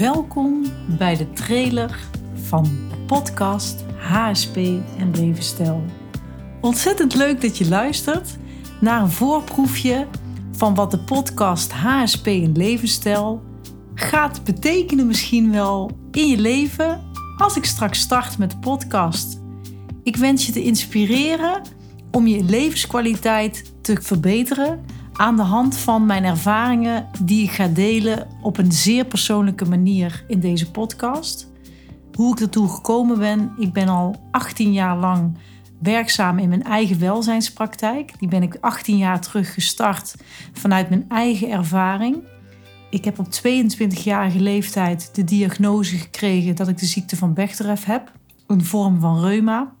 Welkom bij de trailer van podcast HSP en Levensstijl. Ontzettend leuk dat je luistert naar een voorproefje van wat de podcast HSP en Levensstijl gaat betekenen misschien wel in je leven als ik straks start met de podcast. Ik wens je te inspireren om je levenskwaliteit te verbeteren aan de hand van mijn ervaringen die ik ga delen op een zeer persoonlijke manier in deze podcast. Hoe ik ertoe gekomen ben. Ik ben al 18 jaar lang werkzaam in mijn eigen welzijnspraktijk. Die ben ik 18 jaar terug gestart vanuit mijn eigen ervaring. Ik heb op 22-jarige leeftijd de diagnose gekregen dat ik de ziekte van Bechterew heb, een vorm van reuma,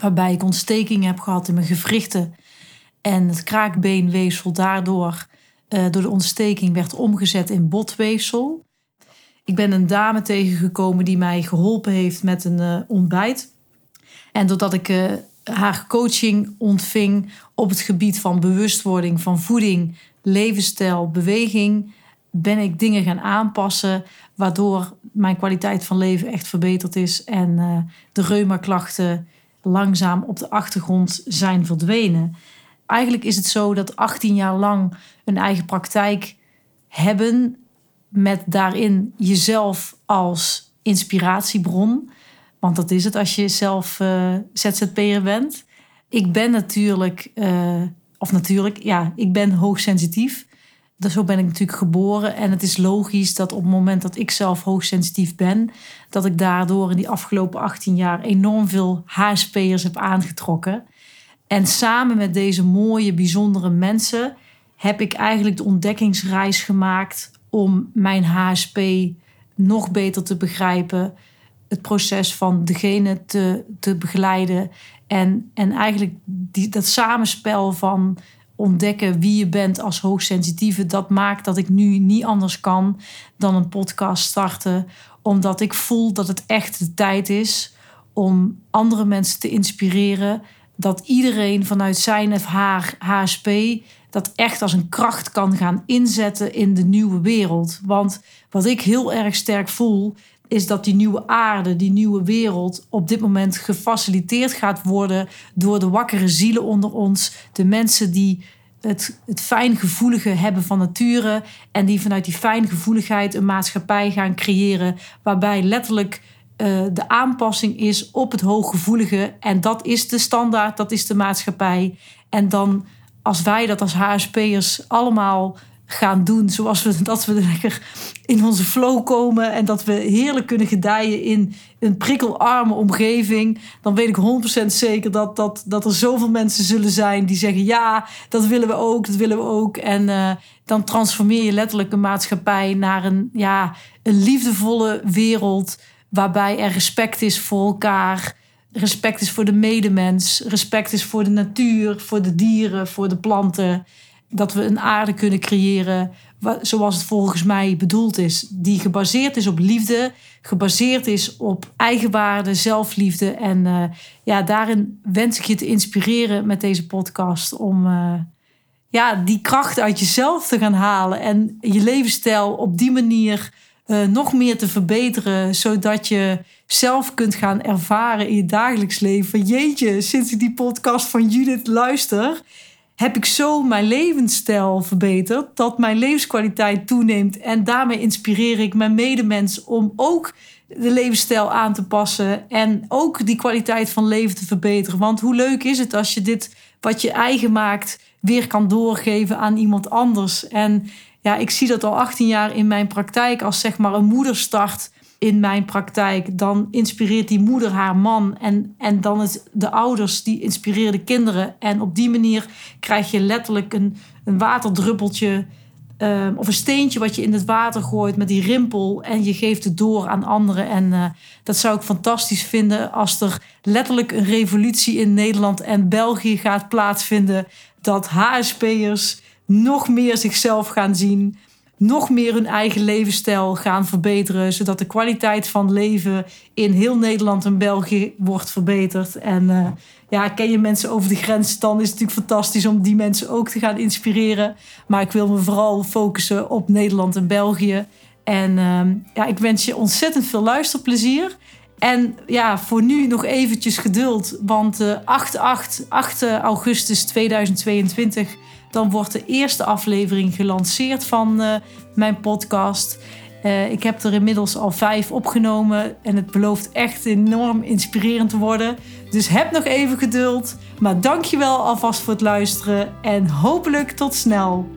waarbij ik ontsteking heb gehad in mijn gewrichten en het kraakbeenweefsel daardoor uh, door de ontsteking werd omgezet in botweefsel. Ik ben een dame tegengekomen die mij geholpen heeft met een uh, ontbijt. En doordat ik uh, haar coaching ontving op het gebied van bewustwording van voeding, levensstijl, beweging, ben ik dingen gaan aanpassen waardoor mijn kwaliteit van leven echt verbeterd is en de reumaklachten langzaam op de achtergrond zijn verdwenen eigenlijk is het zo dat 18 jaar lang een eigen praktijk hebben met daarin jezelf als inspiratiebron. Want dat is het als je zelf uh, ZZP'er bent. Ik ben natuurlijk, uh, of natuurlijk, ja, ik ben hoogsensitief. Dus zo ben ik natuurlijk geboren. En het is logisch dat op het moment dat ik zelf hoogsensitief ben, dat ik daardoor in die afgelopen 18 jaar enorm veel HSP'ers heb aangetrokken. En samen met deze mooie, bijzondere mensen heb ik eigenlijk de ontdekkingsreis gemaakt om mijn HSP nog beter te begrijpen. Het proces van degene te, te begeleiden. En, en eigenlijk die, dat samenspel van ontdekken wie je bent als hoogsensitieve, dat maakt dat ik nu niet anders kan dan een podcast starten. Omdat ik voel dat het echt de tijd is om andere mensen te inspireren dat iedereen vanuit zijn of haar HSP dat echt als een kracht kan gaan inzetten in de nieuwe wereld. Want wat ik heel erg sterk voel, is dat die nieuwe aarde, die nieuwe wereld op dit moment gefaciliteerd gaat worden door de wakkere zielen onder ons, de mensen die het, het fijngevoelige hebben van nature en die vanuit die fijngevoeligheid een maatschappij gaan creëren waarbij letterlijk uh, de aanpassing is op het hooggevoelige. En dat is de standaard, dat is de maatschappij. En dan als wij dat als HSP'ers allemaal gaan doen, zoals we dat we lekker in onze flow komen en dat we heerlijk kunnen gedijen in een prikkelarme omgeving, dan weet ik 100% zeker dat, dat, dat er zoveel mensen zullen zijn die zeggen: Ja, dat willen we ook, dat willen we ook. En uh, dan transformeer je letterlijk een maatschappij naar een, ja, een liefdevolle wereld waarbij er respect is voor elkaar, respect is voor de medemens, respect is voor de natuur, voor de dieren, voor de planten. Dat we een aarde kunnen creëren zoals het volgens mij bedoeld is. Die gebaseerd is op liefde, gebaseerd is op eigenwaarde, zelfliefde. En uh, ja, daarin wens ik je te inspireren met deze podcast om uh, ja, die kracht uit jezelf te gaan halen en je levensstijl op die manier uh, nog meer te verbeteren, zodat je zelf kunt gaan ervaren in je dagelijks leven. Jeetje, sinds ik die podcast van Judith luister, heb ik zo mijn levensstijl verbeterd dat mijn levenskwaliteit toeneemt. En daarmee inspireer ik mijn medemens om ook de levensstijl aan te passen en ook die kwaliteit van leven te verbeteren. Want hoe leuk is het als je dit wat je eigen maakt weer kan doorgeven aan iemand anders. En ja, ik zie dat al 18 jaar in mijn praktijk. Als zeg maar een moeder start in mijn praktijk, dan inspireert die moeder haar man. En, en dan is de ouders die inspireren de kinderen. En op die manier krijg je letterlijk een, een waterdruppeltje. Ehm, of een steentje wat je in het water gooit met die rimpel. En je geeft het door aan anderen. En uh, dat zou ik fantastisch vinden als er letterlijk een revolutie in Nederland en België gaat plaatsvinden. Dat HSP'ers nog meer zichzelf gaan zien, nog meer hun eigen levensstijl gaan verbeteren, zodat de kwaliteit van leven in heel Nederland en België wordt verbeterd. En uh, ja, ken je mensen over de grens, dan is het natuurlijk fantastisch om die mensen ook te gaan inspireren. Maar ik wil me vooral focussen op Nederland en België. En ehm, ja, ik wens je ontzettend veel luisterplezier. En ja, voor nu nog eventjes geduld. Want uh, 8, 8, 8 augustus 2022... dan wordt de eerste aflevering gelanceerd van uh, mijn podcast... Uh, ik heb er inmiddels al vijf opgenomen en het belooft echt enorm inspirerend te worden. Dus heb nog even geduld. Maar dankjewel alvast voor het luisteren en hopelijk tot snel.